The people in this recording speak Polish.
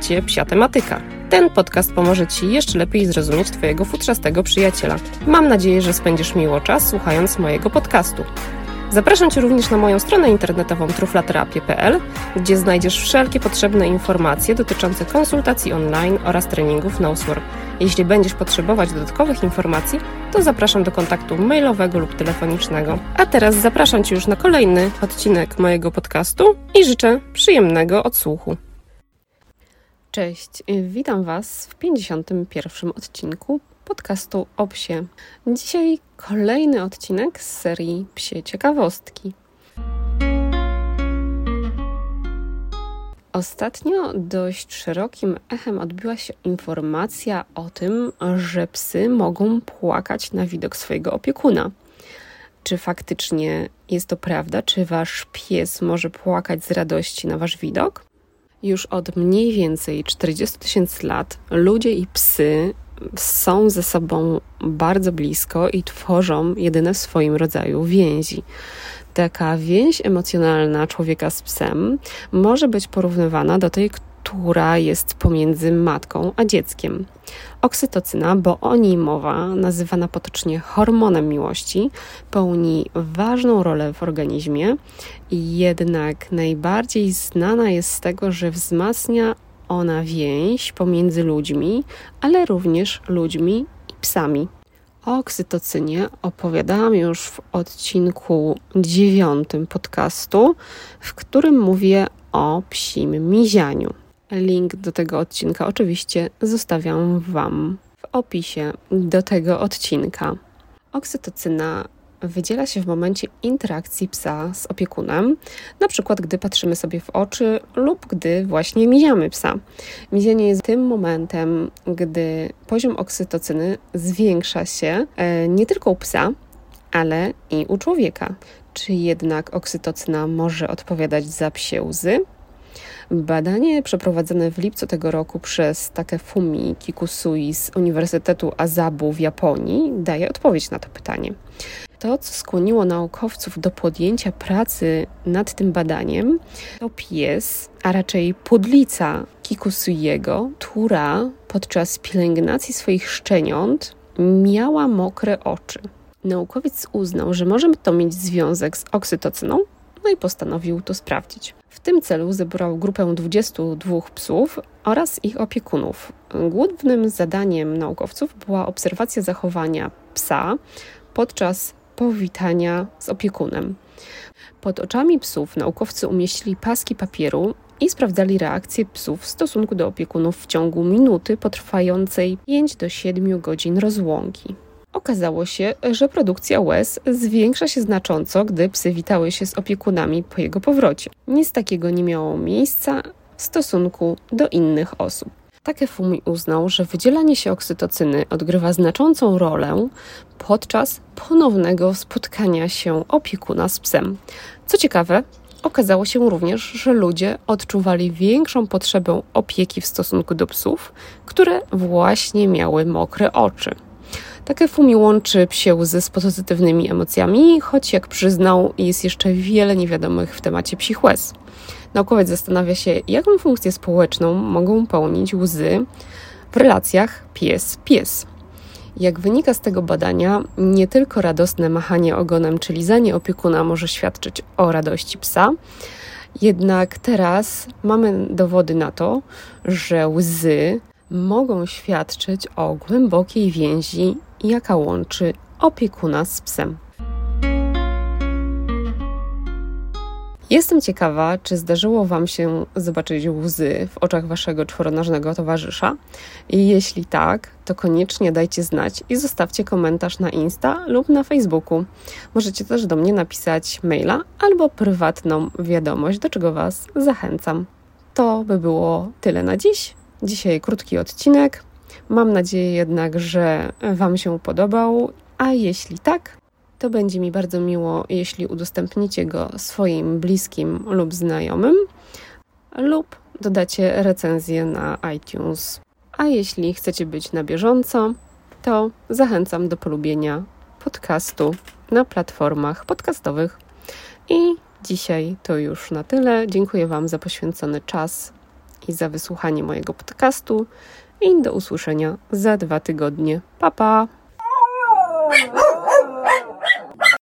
Cię Psia Tematyka. Ten podcast pomoże Ci jeszcze lepiej zrozumieć Twojego futrzastego przyjaciela. Mam nadzieję, że spędzisz miło czas słuchając mojego podcastu. Zapraszam Cię również na moją stronę internetową truflaterapię.pl, gdzie znajdziesz wszelkie potrzebne informacje dotyczące konsultacji online oraz treningów Nosework. Jeśli będziesz potrzebować dodatkowych informacji, to zapraszam do kontaktu mailowego lub telefonicznego. A teraz zapraszam Cię już na kolejny odcinek mojego podcastu i życzę przyjemnego odsłuchu. Cześć, witam Was w 51. odcinku podcastu o psie. Dzisiaj kolejny odcinek z serii Psie Ciekawostki. Ostatnio dość szerokim echem odbiła się informacja o tym, że psy mogą płakać na widok swojego opiekuna. Czy faktycznie jest to prawda? Czy wasz pies może płakać z radości na wasz widok? Już od mniej więcej 40 tysięcy lat ludzie i psy są ze sobą bardzo blisko i tworzą jedyne w swoim rodzaju więzi. Taka więź emocjonalna człowieka z psem może być porównywana do tej, która jest pomiędzy matką a dzieckiem. Oksytocyna, bo o niej mowa, nazywana potocznie hormonem miłości, pełni ważną rolę w organizmie jednak najbardziej znana jest z tego, że wzmacnia ona więź pomiędzy ludźmi, ale również ludźmi i psami. O oksytocynie opowiadałam już w odcinku dziewiątym podcastu, w którym mówię o psim mizianiu. Link do tego odcinka oczywiście zostawiam Wam w opisie do tego odcinka. Oksytocyna wydziela się w momencie interakcji psa z opiekunem, na przykład gdy patrzymy sobie w oczy lub gdy właśnie miziamy psa. Mizienie jest tym momentem, gdy poziom oksytocyny zwiększa się e, nie tylko u psa, ale i u człowieka. Czy jednak oksytocyna może odpowiadać za psie łzy? Badanie przeprowadzone w lipcu tego roku przez Takefumi Kikusui z Uniwersytetu Azabu w Japonii daje odpowiedź na to pytanie. To, co skłoniło naukowców do podjęcia pracy nad tym badaniem, to pies, a raczej pudlica Kikusuiego, która podczas pielęgnacji swoich szczeniąt miała mokre oczy. Naukowiec uznał, że może to mieć związek z oksytocyną, no i postanowił to sprawdzić. W tym celu zebrał grupę 22 psów oraz ich opiekunów. Głównym zadaniem naukowców była obserwacja zachowania psa podczas powitania z opiekunem. Pod oczami psów naukowcy umieścili paski papieru i sprawdzali reakcję psów w stosunku do opiekunów w ciągu minuty potrwającej 5 do 7 godzin rozłąki. Okazało się, że produkcja łez zwiększa się znacząco, gdy psy witały się z opiekunami po jego powrocie. Nic takiego nie miało miejsca w stosunku do innych osób. Takefumi uznał, że wydzielanie się oksytocyny odgrywa znaczącą rolę podczas ponownego spotkania się opiekuna z psem. Co ciekawe, okazało się również, że ludzie odczuwali większą potrzebę opieki w stosunku do psów, które właśnie miały mokre oczy. Takefumi łączy psie łzy z pozytywnymi emocjami, choć jak przyznał, jest jeszcze wiele niewiadomych w temacie psich łez. Naukowiec zastanawia się, jaką funkcję społeczną mogą pełnić łzy w relacjach pies-pies. Jak wynika z tego badania, nie tylko radosne machanie ogonem czy lizanie opiekuna może świadczyć o radości psa, jednak teraz mamy dowody na to, że łzy mogą świadczyć o głębokiej więzi, jaka łączy opiekuna z psem. Jestem ciekawa, czy zdarzyło Wam się zobaczyć łzy w oczach Waszego czworonożnego towarzysza? I jeśli tak, to koniecznie dajcie znać i zostawcie komentarz na Insta lub na Facebooku. Możecie też do mnie napisać maila albo prywatną wiadomość, do czego Was zachęcam. To by było tyle na dziś. Dzisiaj krótki odcinek. Mam nadzieję jednak, że Wam się podobał, a jeśli tak, to będzie mi bardzo miło, jeśli udostępnicie go swoim bliskim lub znajomym, lub dodacie recenzję na iTunes. A jeśli chcecie być na bieżąco, to zachęcam do polubienia podcastu na platformach podcastowych. I dzisiaj to już na tyle. Dziękuję Wam za poświęcony czas dzięki za wysłuchanie mojego podcastu i do usłyszenia za dwa tygodnie. Pa, pa!